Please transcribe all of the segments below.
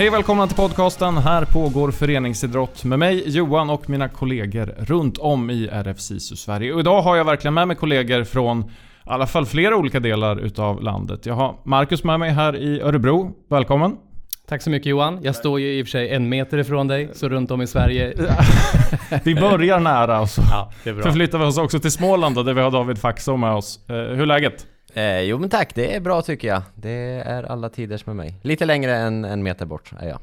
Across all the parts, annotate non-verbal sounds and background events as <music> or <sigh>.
Hej och välkomna till podcasten. Här pågår föreningsidrott med mig, Johan och mina kollegor runt om i RF SISU Sverige. Och idag har jag verkligen med mig kollegor från i alla fall flera olika delar utav landet. Jag har Marcus med mig här i Örebro. Välkommen! Tack så mycket Johan. Jag står ju i och för sig en meter ifrån dig, så runt om i Sverige. <laughs> vi börjar nära och så ja, förflyttar vi oss också till Småland där vi har David Faxå med oss. Eh, hur är läget? Eh, jo men tack, det är bra tycker jag. Det är alla tiders med mig. Lite längre än en meter bort är jag.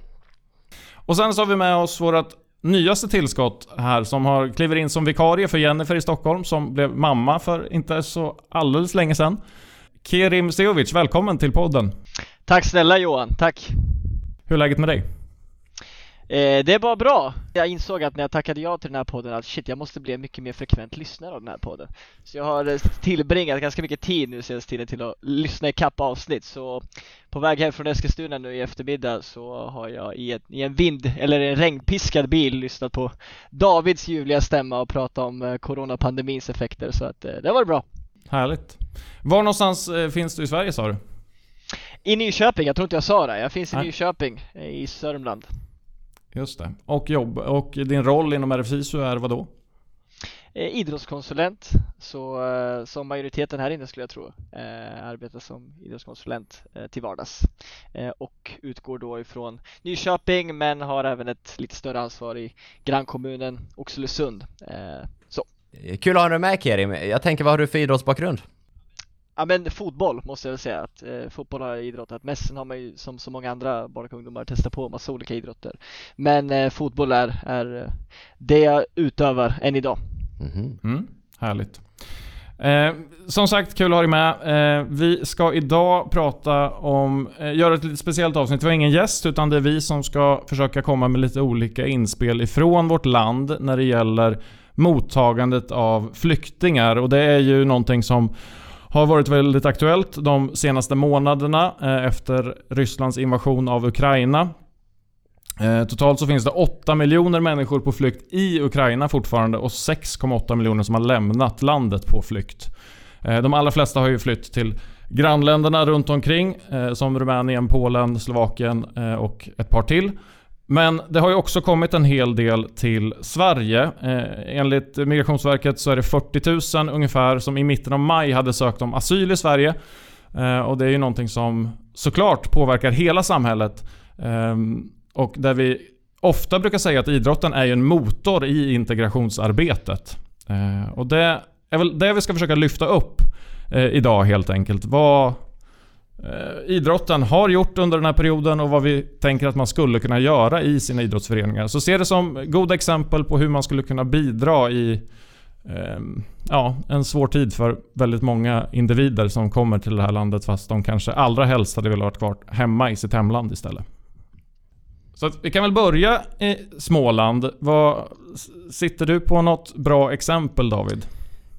Och sen så har vi med oss vårt nyaste tillskott här som har kliver in som vikarie för Jennifer i Stockholm som blev mamma för inte så alldeles länge sedan. Kerim Seovic, välkommen till podden. Tack snälla Johan, tack. Hur är läget med dig? Eh, det är bara bra. Jag insåg att när jag tackade ja till den här podden att shit, jag måste bli en mycket mer frekvent lyssnare av den här podden. Så jag har eh, tillbringat ganska mycket tid nu senaste tiden till att lyssna i kapp avsnitt. Så på väg hem från Eskilstuna nu i eftermiddag så har jag i, ett, i en vind eller en regnpiskad bil lyssnat på Davids ljuvliga stämma och pratat om eh, coronapandemins effekter. Så att det var bra. Härligt. Var någonstans finns du i Sverige sa du? I Nyköping, jag tror inte jag sa det. Jag finns i Nej. Nyköping i Sörmland. Just det. Och jobb. Och din roll inom RFSISU är vad då? Eh, idrottskonsulent, så eh, som majoriteten här inne skulle jag tro, eh, arbetar som idrottskonsulent eh, till vardags eh, och utgår då ifrån Nyköping men har även ett lite större ansvar i grannkommunen Oxelösund. Så. Kul att ha dig med Kerim. Jag tänker, vad har du för idrottsbakgrund? Ja men fotboll måste jag väl säga att eh, fotboll har jag idrottat mest. Sen har man ju som så många andra barn och ungdomar testat på massa olika idrotter. Men eh, fotboll är, är eh, det jag utövar än idag. Mm. Mm, härligt. Eh, som sagt, kul att ha dig med. Eh, vi ska idag prata om, eh, göra ett lite speciellt avsnitt. Vi har ingen gäst, utan det är vi som ska försöka komma med lite olika inspel ifrån vårt land när det gäller mottagandet av flyktingar. Och det är ju någonting som har varit väldigt aktuellt de senaste månaderna eh, efter Rysslands invasion av Ukraina. Eh, totalt så finns det 8 miljoner människor på flykt i Ukraina fortfarande och 6,8 miljoner som har lämnat landet på flykt. Eh, de allra flesta har ju flytt till grannländerna runt omkring som Rumänien, Polen, Slovakien och ett par till. Men det har ju också kommit en hel del till Sverige. Eh, enligt Migrationsverket så är det 40 000 ungefär som i mitten av maj hade sökt om asyl i Sverige. Eh, och det är ju någonting som såklart påverkar hela samhället. Eh, och där vi ofta brukar säga att idrotten är ju en motor i integrationsarbetet. Eh, och det är väl det vi ska försöka lyfta upp eh, idag helt enkelt. Vad, idrotten har gjort under den här perioden och vad vi tänker att man skulle kunna göra i sina idrottsföreningar. Så se det som goda exempel på hur man skulle kunna bidra i eh, ja, en svår tid för väldigt många individer som kommer till det här landet fast de kanske allra helst hade velat vara kvar hemma i sitt hemland istället. Så vi kan väl börja i Småland. Vad, sitter du på något bra exempel David?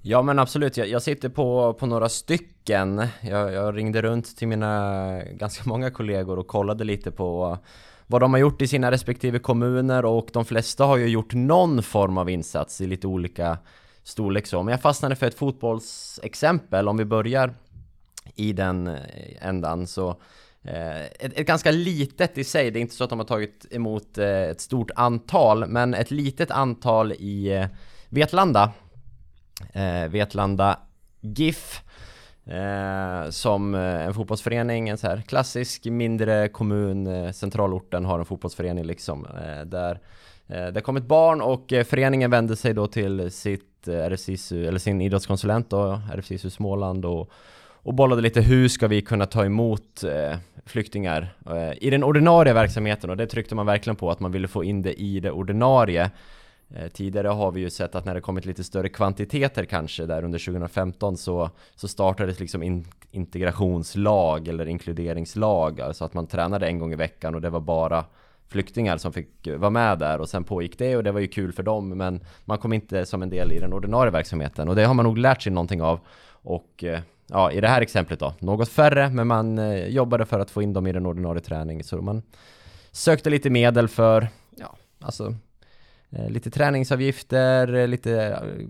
Ja men absolut, jag, jag sitter på, på några stycken. Jag, jag, ringde runt till mina ganska många kollegor och kollade lite på vad de har gjort i sina respektive kommuner och de flesta har ju gjort någon form av insats i lite olika storlek så. Men jag fastnade för ett fotbollsexempel om vi börjar i den eh, ändan så eh, ett, ett, ganska litet i sig, det är inte så att de har tagit emot eh, ett stort antal men ett litet antal i eh, Vetlanda eh, Vetlanda GIF eh, som eh, en fotbollsförening, en så här klassisk mindre kommun, eh, centralorten har en fotbollsförening liksom eh, där eh, det kom ett barn och eh, föreningen vände sig då till sitt eh, RFSISU, eller sin idrottskonsulent då, RFSISU Småland och och bollade lite hur ska vi kunna ta emot eh, flyktingar eh, i den ordinarie verksamheten. Och det tryckte man verkligen på att man ville få in det i det ordinarie. Eh, tidigare har vi ju sett att när det kommit lite större kvantiteter kanske där under 2015 så, så startades liksom in, integrationslag eller inkluderingslag, alltså att man tränade en gång i veckan och det var bara flyktingar som fick vara med där och sen pågick det och det var ju kul för dem. Men man kom inte som en del i den ordinarie verksamheten och det har man nog lärt sig någonting av. Och eh, ja, i det här exemplet då, något färre men man eh, jobbade för att få in dem i den ordinarie träningen så man sökte lite medel för, ja, alltså Eh, Eh, lite träningsavgifter, eh, lite eh,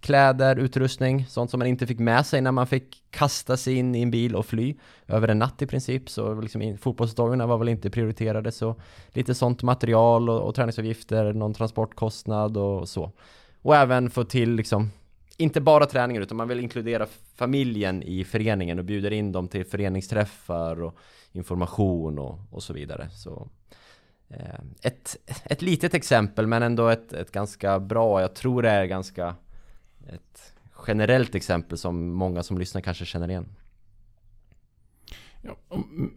kläder, utrustning, sånt som man inte fick med sig när man fick kasta sig in i en bil och fly över en natt i princip. Så liksom fotbollsdagarna var väl inte prioriterade så lite sånt material och, och träningsavgifter, någon transportkostnad och så. Och även få till liksom inte bara träningen utan man vill inkludera familjen i föreningen och bjuder in dem till föreningsträffar och information och, och så vidare. Så Eh, ett, ett litet exempel men ändå ett, ett ganska bra, jag tror det är ganska ett generellt exempel som många som lyssnar kanske känner igen.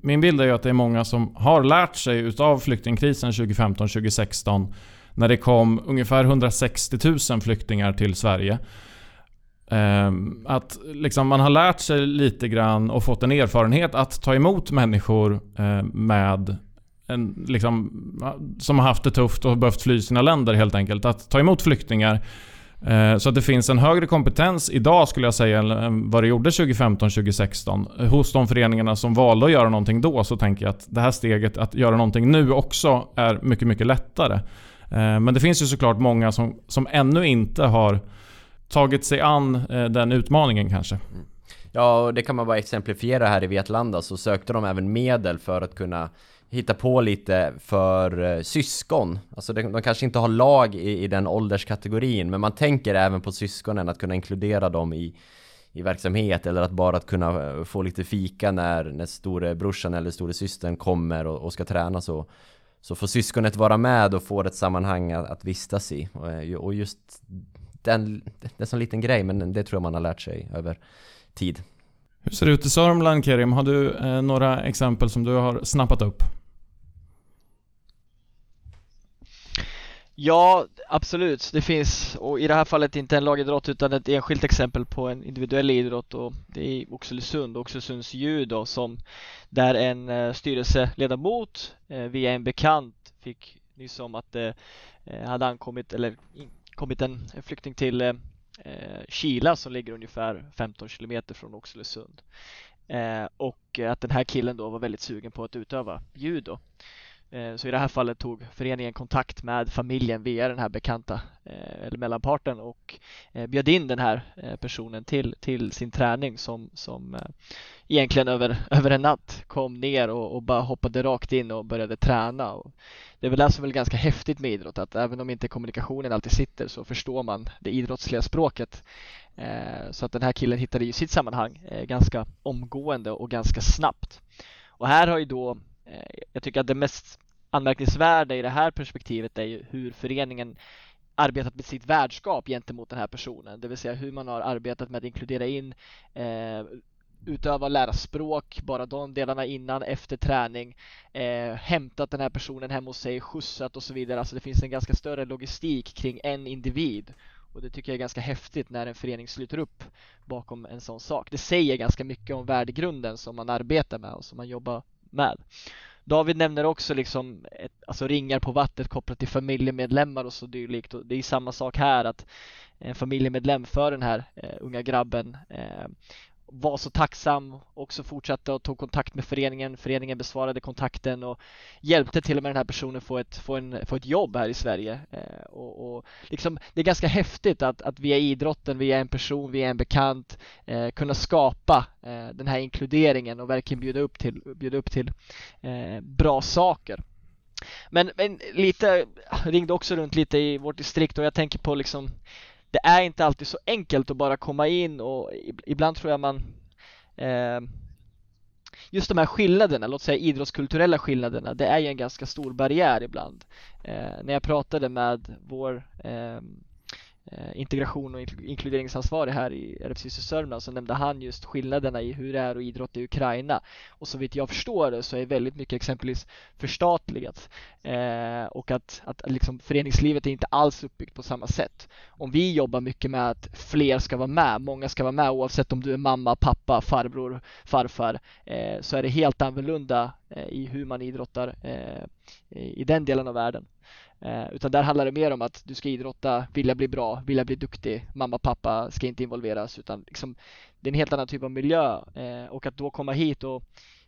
Min bild är ju att det är många som har lärt sig utav flyktingkrisen 2015-2016 när det kom ungefär 160 000 flyktingar till Sverige. Ehm, att liksom man har lärt sig lite grann och fått en erfarenhet att ta emot människor eh, med en, liksom, som har haft det tufft och behövt fly sina länder helt enkelt. Att ta emot flyktingar. Eh, så att det finns en högre kompetens idag skulle jag säga än vad det gjorde 2015-2016. Hos de föreningarna som valde att göra någonting då så tänker jag att det här steget att göra någonting nu också är mycket, mycket lättare. Eh, men det finns ju såklart många som, som ännu inte har tagit sig an eh, den utmaningen kanske. Ja, och det kan man bara exemplifiera här i Vetlanda så sökte de även medel för att kunna hitta på lite för eh, syskon. Alltså de, de kanske inte har lag i, i den ålderskategorin, men man tänker även på syskonen, att kunna inkludera dem i, i verksamhet eller att bara att kunna eh, få lite fika när, när storebrorsan eller storesystern kommer och, och ska träna så så får syskonet vara med och få ett sammanhang att, att vistas i och, eh, och just den, det är en sån liten grej men det tror jag man har lärt sig över tid. Hur ser det ut i Sörmland Kerim? Har du eh, några exempel som du har snappat upp? Ja, absolut. Det finns, och i det här fallet inte en lagidrott utan ett enskilt exempel på en individuell idrott och det är Oxelösund, Oxelösunds judo som där en eh, styrelseledamot eh, via en bekant fick nyss om att det hade ankommit eller kommit en flykting till Kila som ligger ungefär 15 kilometer från Oxelösund. Och att den här killen då var väldigt sugen på att utöva judo. Eh, så i det här fallet tog föreningen kontakt med familjen via den här bekanta eh, eller mellanparten och eh, bjöd in den här personen till, till sin träning som, som egentligen över, <laughs> över en natt kom ner och, och bara hoppade rakt in och började träna. Och det är väl det som är ganska häftigt med idrott att även om inte kommunikationen alltid sitter så förstår man det idrottsliga språket. Så att den här killen hittade ju sitt sammanhang ganska omgående och ganska snabbt. Och här har ju då Eh, jag tycker att det mest anmärkningsvärda i det här perspektivet är ju hur föreningen arbetat med sitt värdskap gentemot den här personen, det vill säga hur man har arbetat med att inkludera in eh, utöva och lära språk, bara de delarna innan, efter träning, eh, hämtat den här personen hem hos sig, skjutsat och så vidare. Alltså det finns en ganska större logistik kring en individ och det tycker jag är ganska häftigt när en förening sluter upp bakom en sån sak. Det säger ganska mycket om värdegrunden som man arbetar med och som man jobbar med. David nämner också liksom ett, alltså ringar på vattnet kopplat till familjemedlemmar och så dylikt och det är samma sak här att en familjemedlem för den här eh, unga grabben eh, var så tacksam och så fortsatte och tog kontakt med föreningen. Föreningen besvarade kontakten och hjälpte till och med den här personen få ett, få en, få ett jobb här i Sverige. Eh, och, och, liksom, det är ganska häftigt att, att via idrotten, via en person, via en bekant eh, kunna skapa eh, den här inkluderingen och verkligen bjuda upp till, bjuda upp till eh, bra saker. Men, men lite, ringde också runt lite i vårt distrikt och jag tänker på liksom det är inte alltid så enkelt att bara komma in och ibland tror jag man eh, Just de här skillnaderna, låt säga idrottskulturella skillnaderna, det är ju en ganska stor barriär ibland. Eh, när jag pratade med vår eh, Eh, integration och inkluderingsansvarig här i RFSU Sörmland så nämnde han just skillnaderna i hur det är att idrotta i Ukraina. Och så vitt jag förstår det så är väldigt mycket exempelvis förstatligat eh, och att, att liksom föreningslivet är inte alls uppbyggt på samma sätt. Om vi jobbar mycket med att fler ska vara med, många ska vara med oavsett om du är mamma, pappa, farbror, farfar eh, så är det helt annorlunda eh, i hur man idrottar eh, i den delen av världen. Eh, utan där handlar det mer om att du ska idrotta, vilja bli bra, vilja bli duktig. Mamma, pappa ska inte involveras utan liksom, det är en helt annan typ av miljö eh, och att då komma hit och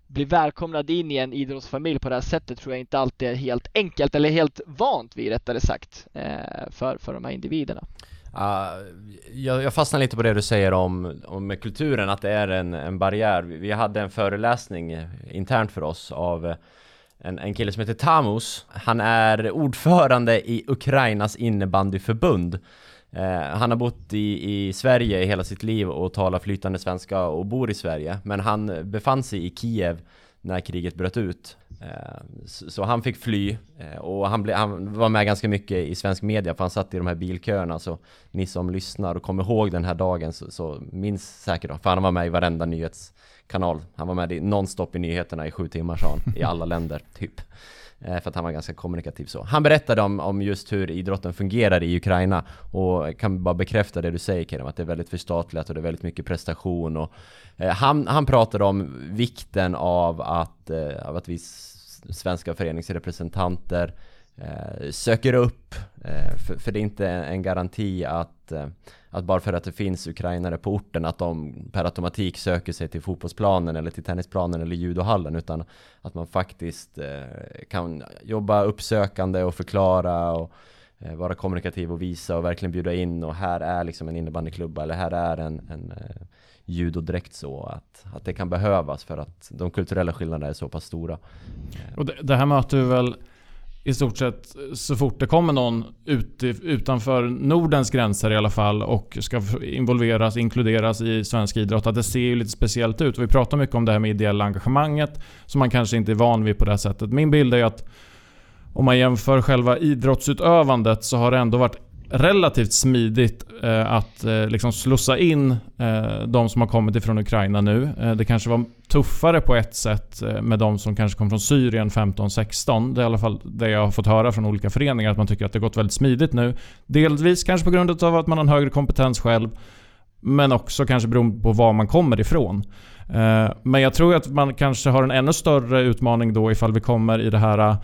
bli välkomnad in i en idrottsfamilj på det här sättet tror jag inte alltid är helt enkelt eller helt vant vid rättare sagt eh, för, för de här individerna. Uh, jag, jag fastnar lite på det du säger om, om kulturen, att det är en, en barriär. Vi hade en föreläsning internt för oss av en, en kille som heter Tamus. Han är ordförande i Ukrainas innebandyförbund. Eh, han har bott i, i Sverige hela sitt liv och talar flytande svenska och bor i Sverige. Men han befann sig i Kiev när kriget bröt ut. Eh, så han fick fly eh, och han, ble, han, var med ganska mycket i svensk media för han satt i de här bilköerna så ni som lyssnar och kommer ihåg den här dagen så, så minns säkert för han var med i varenda nyhetskanal. Han var med i nonstop i nyheterna i sju timmar sa han, i alla länder typ. Eh, för att han var ganska kommunikativ så. Han berättade om, om just hur idrotten fungerar i Ukraina och kan bara bekräfta det du säger Kerem, att det är väldigt förstatligat och det är väldigt mycket prestation och eh, han, han pratade om vikten av att, eh, av att vi svenska föreningsrepresentanter eh, Eh, söker upp, eh, för, för, det är inte en garanti att, eh, att bara för att det finns ukrainare på orten att de per automatik söker sig till fotbollsplanen eller till tennisplanen eller judohallen utan att man faktiskt eh, kan jobba uppsökande och förklara och eh, vara kommunikativ och visa och verkligen bjuda in och här är liksom en innebandyklubba eller här är en, en eh, judodräkt så att, att det kan behövas för att de kulturella skillnaderna är så pass stora. Och det, det här möter vi väl i stort sett eh, så fort det kommer någon ut, utanför Nordens gränser i alla fall och ska involveras, inkluderas i svensk idrott, att det ser ju lite speciellt ut. Vi pratar mycket om det här med ideella engagemanget som man kanske inte är van vid på det här sättet. Min bild är ju att om man jämför själva idrottsutövandet så har det ändå varit relativt smidigt eh, att eh, liksom slussa in eh, de som har kommit ifrån Ukraina nu. Eh, det kanske var tuffare på ett sätt eh, med de som kanske kom från Syrien 15-16. Det är i alla fall det jag har fått höra från olika föreningar, att man tycker att det gått väldigt smidigt nu. Delvis kanske på grund av att man har en högre kompetens själv, men också kanske beroende på var man kommer ifrån. Eh, men jag tror att man kanske har en ännu större utmaning då ifall vi kommer i det här eh,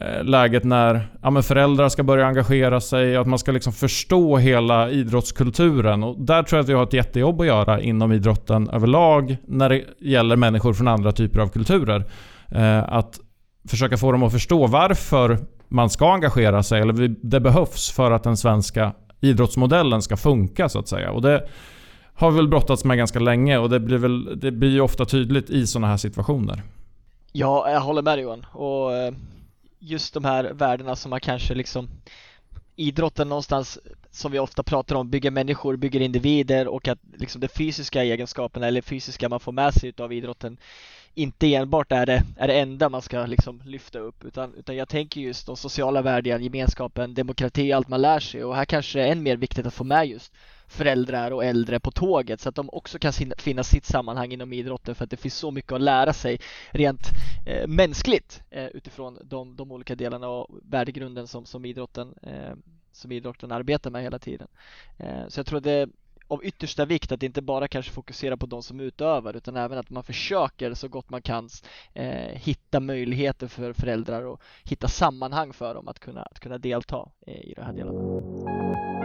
Eh, läget när ja, föräldrar ska börja engagera sig, att man ska liksom förstå hela idrottskulturen. Och där tror jag att vi har ett jättejobb att göra inom idrotten överlag när det gäller människor från andra typer av kulturer. Eh, att försöka få dem att förstå varför man ska engagera sig, eller det behövs för att den svenska idrottsmodellen ska funka så att säga. Och det har vi väl brottats med ganska länge och det blir, väl, det blir ju ofta tydligt i sådana här situationer. Ja, jag håller med dig Johan. Och eh, just de här värdena som man kanske liksom idrotten någonstans som vi ofta pratar om bygger människor, bygger individer och att liksom de fysiska egenskaperna eller fysiska man får med sig utav idrotten inte enbart är det, är det enda man ska liksom lyfta upp utan, utan jag tänker just de sociala värdena, gemenskapen, demokrati, allt man lär sig och här kanske det är än mer viktigt att få med just föräldrar och äldre på tåget så att de också kan finna sitt sammanhang inom idrotten för att det finns så mycket att lära sig rent eh, mänskligt eh, utifrån de, de olika delarna och värdegrunden som, som, idrotten, eh, som idrotten arbetar med hela tiden. Eh, så jag tror det av yttersta vikt att inte bara kanske fokusera på de som utövar utan även att man försöker så gott man kan eh, hitta möjligheter för föräldrar och hitta sammanhang för dem att kunna, att kunna delta eh, i de här delarna.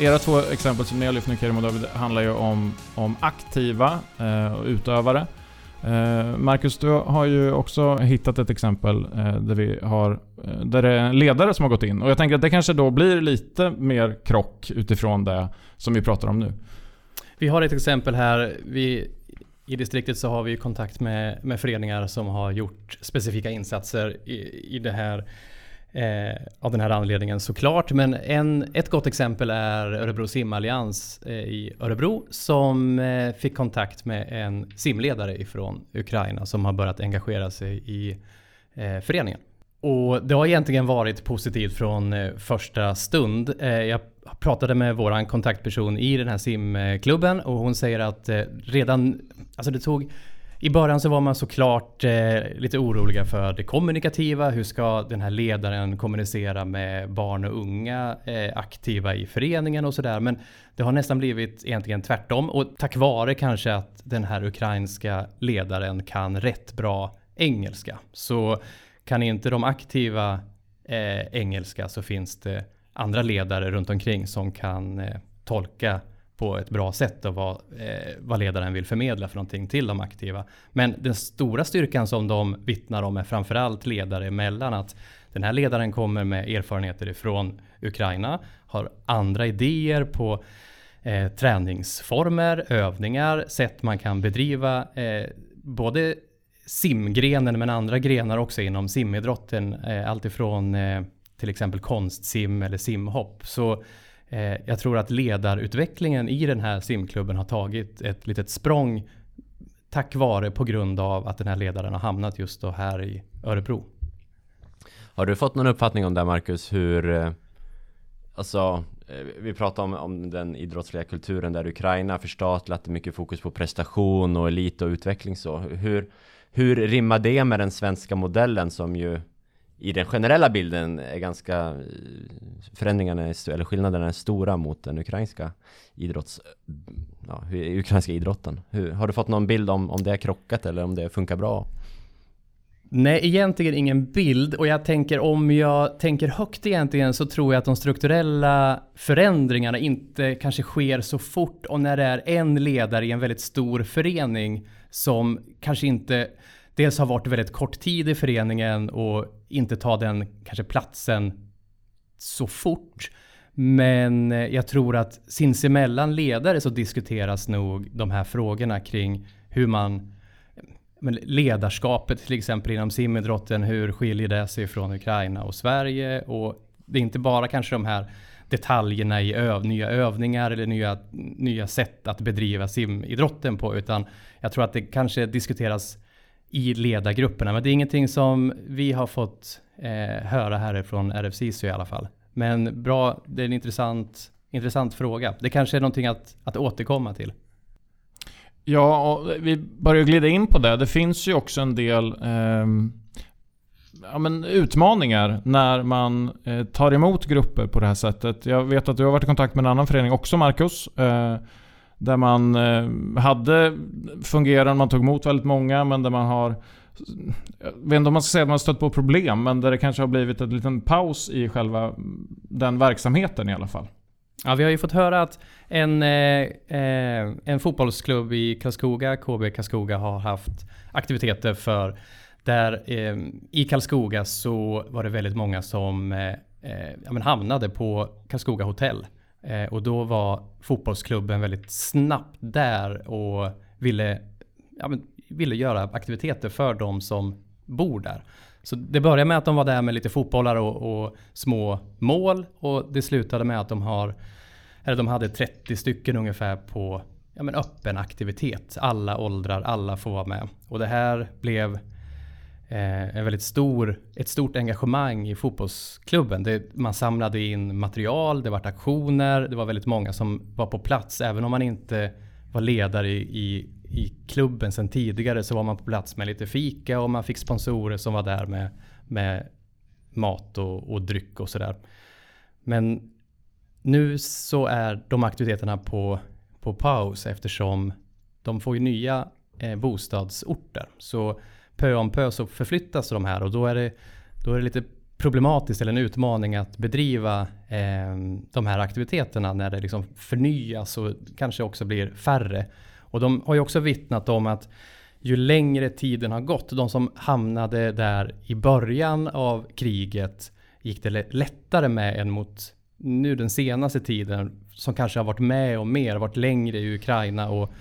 Era två exempel som ni har lyft nu Kerim och David handlar ju om, om aktiva eh, och utövare. Eh, Marcus, du har ju också hittat ett exempel eh, där, vi har, eh, där det är en ledare som har gått in. Och jag tänker att det kanske då blir lite mer krock utifrån det som vi pratar om nu. Vi har ett exempel här. Vi, I distriktet så har vi kontakt med, med föreningar som har gjort specifika insatser i, i det här Eh, av den här anledningen såklart. Men en, ett gott exempel är Örebro simallians eh, i Örebro som eh, fick kontakt med en simledare ifrån Ukraina som har börjat engagera sig i eh, föreningen. Och det har egentligen varit positivt från eh, första stund. Eh, jag pratade med våran kontaktperson i den här simklubben och hon säger att eh, redan, alltså det tog i början så var man såklart eh, lite oroliga för det kommunikativa. Hur ska den här ledaren kommunicera med barn och unga eh, aktiva i föreningen och sådär. Men det har nästan blivit egentligen tvärtom och tack vare kanske att den här ukrainska ledaren kan rätt bra engelska. Så kan inte de aktiva eh, engelska så finns det andra ledare runt omkring som kan eh, tolka på ett bra sätt och vad, eh, vad ledaren vill förmedla för någonting till de aktiva. Men den stora styrkan som de vittnar om är framförallt ledare emellan att den här ledaren kommer med erfarenheter ifrån Ukraina, har andra idéer på eh, träningsformer, övningar, sätt man kan bedriva eh, både simgrenen men andra grenar också inom simidrotten. Eh, Alltifrån eh, till exempel konstsim eller simhopp. Så eh, jag tror att ledarutvecklingen i den här simklubben har tagit ett litet språng tack vare på grund av att den här ledaren har hamnat just då här i Örebro. Har du fått någon uppfattning om det Marcus, hur eh, Alltså eh, vi pratar om, om den idrottsliga kulturen där Ukraina förstatligat mycket fokus på prestation och elit och utveckling så. Hur, hur rimmar det med den svenska modellen som ju i den generella bilden är ganska eh, förändringarna är, eller skillnaderna är stora mot den ukrainska idrotts ja, ukrainska idrotten. Hur, har du fått någon bild om, om det är krockat eller om det funkar bra? Nej, egentligen ingen bild och jag tänker om jag tänker högt egentligen så tror jag att de strukturella förändringarna inte kanske sker så fort och när det är en ledare i en väldigt stor förening som kanske inte dels har varit väldigt kort tid i föreningen och inte ta den kanske platsen så fort. Men eh, jag tror att sinsemellan ledare så diskuteras nog de här frågorna kring hur man ledarskapet till exempel inom simidrotten, hur skiljer det sig från Ukraina och Sverige? Och det är inte bara kanske de här detaljerna i öv, nya övningar eller nya, nya sätt att bedriva simidrotten på, utan jag tror att det kanske diskuteras i ledargrupperna. Men det är ingenting som vi har fått eh, höra härifrån RFSISU i alla fall. Men bra, det är en intressant, intressant fråga. Det kanske är någonting att, att återkomma till. Ja, och vi börjar glida in på det. Det finns ju också en del eh, ja, men utmaningar när man eh, tar emot grupper på det här sättet. Jag vet att du har varit i kontakt med en annan förening också, Marcus. Eh, där man eh, hade fungerande, man tog emot väldigt många, men där man har jag vet inte om man ska säga att man har stött på problem, men där det kanske har blivit en liten paus i själva den verksamheten i alla fall. Ja, vi har ju fått höra att en, eh, eh en fotbollsklubb i Karlskoga, KB Karlskoga, har haft aktiviteter för där eh, i Karlskoga så var det väldigt många som eh, eh ja, men hamnade på Karlskoga hotell. Eh, och då var fotbollsklubben väldigt snabbt där och ville, ja, men, ville göra aktiviteter för de som bor där. Så det började med att de var där med lite fotbollar och, och, små mål och det slutade med att de har eller de hade 30 stycken ungefär på ja, men öppen aktivitet. Alla åldrar, alla får vara med. Och det här blev Eh, en väldigt stor, ett stort engagemang i fotbollsklubben. Det, man samlade in material, det var aktioner, det var väldigt många som var på plats. Även om man inte var ledare i, i, i klubben sedan tidigare så var man på plats med lite fika och man fick sponsorer som var där med, med mat och, och dryck och sådär. Men nu så är de aktiviteterna på, på paus eftersom de får ju nya eh, bostadsorter. Så pö om pö så förflyttas de här och då är det, då är det lite problematiskt eller en utmaning att bedriva eh, de här aktiviteterna när det liksom förnyas och kanske också blir färre. Och de har ju också vittnat om att ju längre tiden har gått, de som hamnade där i början av kriget gick det lättare med än mot nu den senaste tiden som kanske har varit med och mer, varit längre i Ukraina och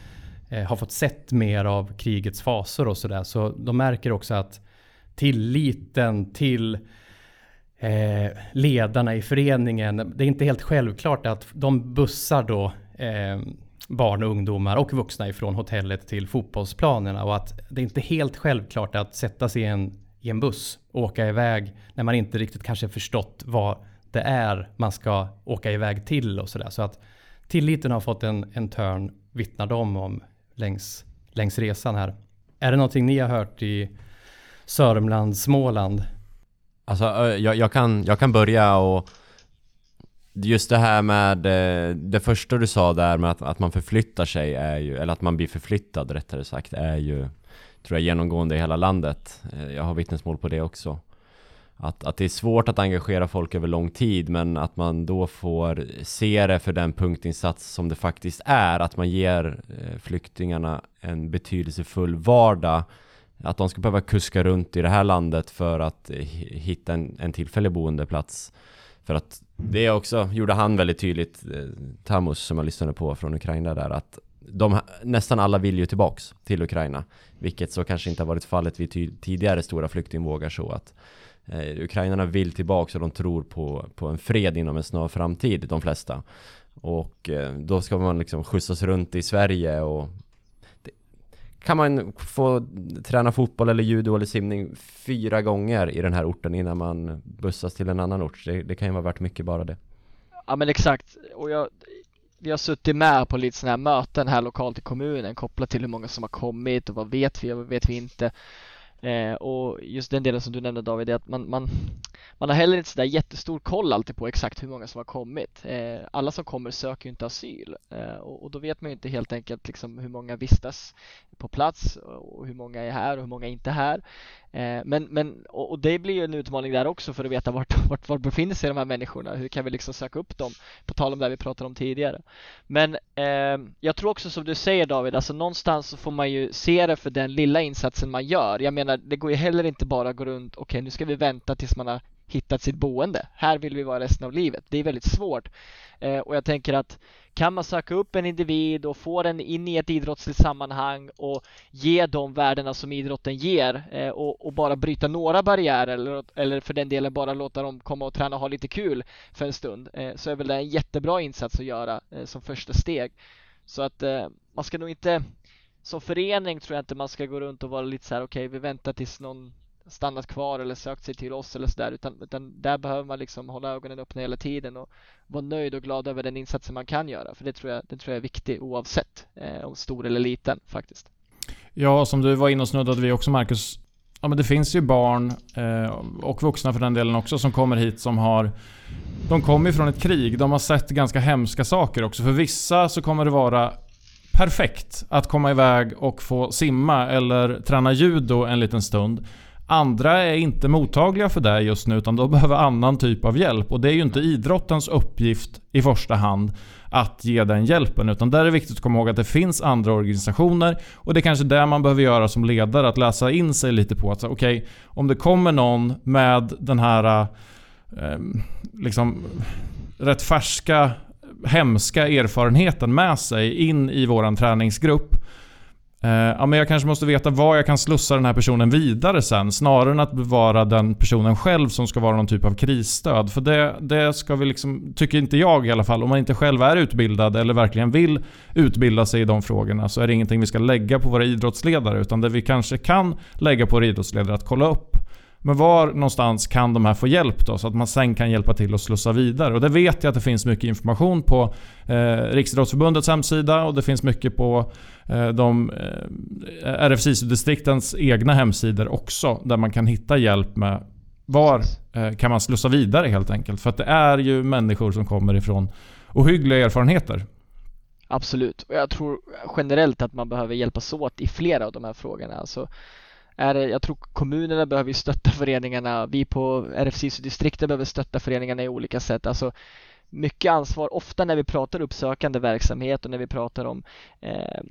Eh, har fått sett mer av krigets fasor och sådär. Så de märker också att tilliten till eh, ledarna i föreningen, det är inte helt självklart att de bussar då eh, barn och ungdomar och vuxna ifrån hotellet till fotbollsplanerna och att det är inte helt självklart att sätta sig i en, i en buss och åka iväg när man inte riktigt kanske förstått vad det är man ska åka iväg till och sådär. Så att tilliten har fått en, en törn, vittnar de om längs, längs resan här. Är det någonting ni har hört i Sörmland, Småland? Alltså jag, jag, kan, jag kan börja och Just det här med eh, det första du sa där med att, att man förflyttar sig är ju, eller att man blir förflyttad rättare sagt, är ju tror jag genomgående i hela landet. Eh, jag har vittnesmål på det också att, att det är svårt att engagera folk över lång tid men att man då får se det för den punktinsats som det faktiskt är. Att man ger eh, flyktingarna en betydelsefull vardag. Att de ska behöva kuska runt i det här landet för att eh, hitta en, en tillfällig boendeplats. För att det också gjorde han väldigt tydligt, eh, Tamus som jag lyssnade på från Ukraina där, att de, nästan alla vill ju tillbaks till Ukraina. Vilket så kanske inte har varit fallet vid tidigare stora flyktingvågar så att Eh, ukrainarna vill tillbaks och de tror på, på en fred inom en snar framtid, de flesta. Och eh, då ska man liksom skjutsas runt i Sverige och det, kan man få träna fotboll eller judo eller simning fyra gånger i den här orten innan man bussas till en annan ort. Det, det kan ju vara värt mycket bara det. Ja men exakt. Och jag, vi har suttit med på lite sådana här möten här lokalt i kommunen kopplat till hur många som har kommit och vad vet vi och vad vet vi inte. Eh, och just den delen som du nämnde David, är att man, man, man har heller inte sådär jättestor koll alltid på exakt hur många som har kommit. Eh, alla som kommer söker ju inte asyl eh, och, och, då vet man ju inte helt enkelt liksom hur många vistas på plats och hur många är här och hur många är inte här. Eh, men, men och, och, det blir ju en utmaning där också för att veta vart, <laughs> vart, vart befinner sig de här människorna? Hur kan vi liksom söka upp dem? På tal om det vi pratade om tidigare. Men eh, jag tror också som du säger David, alltså någonstans så får man ju se det för den lilla insatsen man gör. Jag menar, det går ju heller inte bara att gå runt, okej okay, nu ska vi vänta tills man har hittat sitt boende. Här vill vi vara resten av livet. Det är väldigt svårt. Eh, och jag tänker att kan man söka upp en individ och få den in i ett idrottsligt sammanhang och ge de värdena som idrotten ger eh, och, och, bara bryta några barriärer eller, eller för den delen bara låta dem komma och träna och ha lite kul för en stund eh, så är väl det en jättebra insats att göra eh, som första steg. Så att eh, man ska nog inte som förening tror jag inte man ska gå runt och vara lite så här okej okay, vi väntar tills någon stannat kvar eller sökt sig till oss eller sådär utan, utan där behöver man liksom hålla ögonen öppna hela tiden och vara nöjd och glad över den insatsen man kan göra för det tror jag, det tror jag är viktigt oavsett eh, om stor eller liten faktiskt. Ja, som du var inne och snuddade vi också Marcus. Ja men det finns ju barn eh, och vuxna för den delen också som kommer hit som har De kommer från ett krig, de har sett ganska hemska saker också. För vissa så kommer det vara perfekt att komma iväg och få simma eller träna judo en liten stund. Andra är inte mottagliga för det just nu utan de behöver annan typ av hjälp. Och det är ju inte idrottens uppgift i första hand att ge den hjälpen. Utan där är det viktigt att komma ihåg att det finns andra organisationer. Och det är kanske det man behöver göra som ledare. Att läsa in sig lite på att okej, okay, om det kommer någon med den här eh, liksom rätt färska hemska erfarenheten med sig in i våran träningsgrupp Uh, ja, men jag kanske måste veta var jag kan slussa den här personen vidare sen. Snarare än att bevara den personen själv som ska vara någon typ av krisstöd. För det, det ska vi liksom, tycker inte jag i alla fall, om man inte själv är utbildad eller verkligen vill utbilda sig i de frågorna så är det ingenting vi ska lägga på våra idrottsledare. Utan det vi kanske kan lägga på våra idrottsledare att kolla upp men var någonstans kan de här få hjälp då? Så att man sen kan hjälpa till att slussa vidare. Och det vet jag att det finns mycket information på eh, Riksidrottsförbundets hemsida och det finns mycket på eh, de eh, RFSISU-distriktens egna hemsidor också. Där man kan hitta hjälp med var eh, kan man slussa vidare helt enkelt. För att det är ju människor som kommer ifrån ohyggliga erfarenheter. Absolut, och jag tror generellt att man behöver hjälpas åt i flera av de här frågorna. Alltså, är det, jag tror kommunerna behöver stötta föreningarna. Vi på RFSISU-distriktet behöver stötta föreningarna i olika sätt. Alltså mycket ansvar, ofta när vi pratar uppsökande verksamhet och när vi pratar om eh,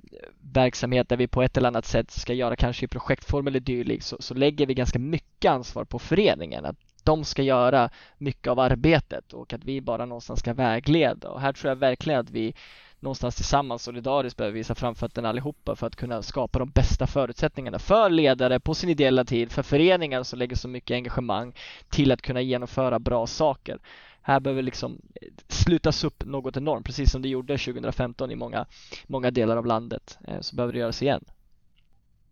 verksamhet där vi på ett eller annat sätt ska göra kanske i projektform eller dylikt så, så lägger vi ganska mycket ansvar på föreningen. Att de ska göra mycket av arbetet och att vi bara någonstans ska vägleda. Och här tror jag verkligen att vi någonstans tillsammans solidariskt behöver visa framfötterna allihopa för att kunna skapa de bästa förutsättningarna för ledare på sin ideella tid, för föreningar som lägger så mycket engagemang till att kunna genomföra bra saker. Här behöver liksom slutas upp något enormt, precis som det gjorde 2015 i många, många delar av landet, eh, så behöver det göras igen.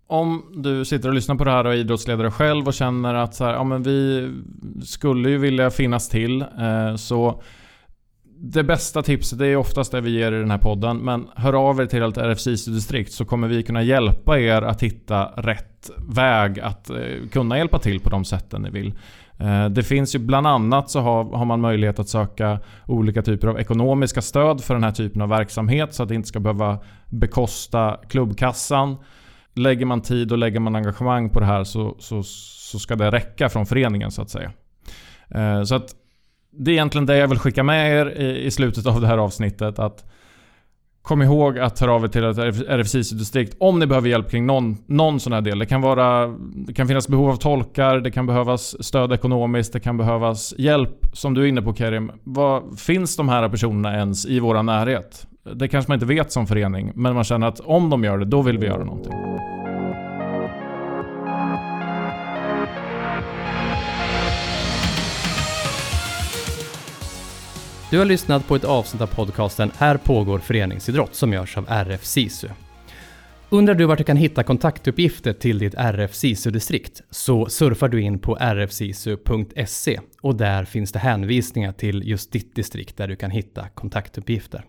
Om du sitter och lyssnar på det här och är idrottsledare själv och känner att så här, ja, men vi skulle ju vilja finnas till, eh, så det bästa tipset, det är oftast det vi ger i den här podden. Men hör av er till ett RFC-distrikt så kommer vi kunna hjälpa er att hitta rätt väg att eh, kunna hjälpa till på de sätten ni vill. Eh, det finns ju bland annat så har, har, man möjlighet att söka olika typer av ekonomiska stöd för den här typen av verksamhet så att det inte ska behöva bekosta klubbkassan. Lägger man tid och lägger man engagemang på det här så, så, så ska det räcka från föreningen så att säga. Eh, så att det är egentligen det jag vill skicka med er i, i slutet av det här avsnittet. Att Kom ihåg att höra av er till ett RFSIS-distrikt om ni behöver hjälp kring någon, någon sån här del. Det kan, vara, det kan finnas behov av tolkar, det kan behövas stöd ekonomiskt, det kan behövas hjälp som du är inne på Kerim. Vad, finns de här personerna ens i vår närhet? Det kanske man inte vet som förening, men man känner att om de gör det, då vill vi göra någonting. Du har lyssnat på ett avsnitt av podcasten Här pågår föreningsidrott som görs av RF SISU. Undrar du vart du kan hitta kontaktuppgifter till ditt RF SISU-distrikt så surfar du in på rfsisu.se och där finns det hänvisningar till just ditt distrikt där du kan hitta kontaktuppgifter.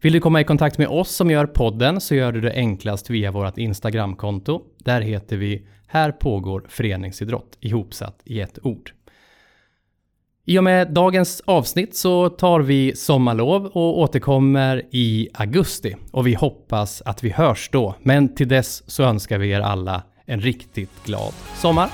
Vill du komma i kontakt med oss som gör podden så gör du det enklast via vårt Instagramkonto. Där heter vi Här pågår föreningsidrott ihopsatt i ett ord. I och med dagens avsnitt så tar vi sommarlov och återkommer i augusti. Och vi hoppas att vi hörs då. Men till dess så önskar vi er alla en riktigt glad sommar.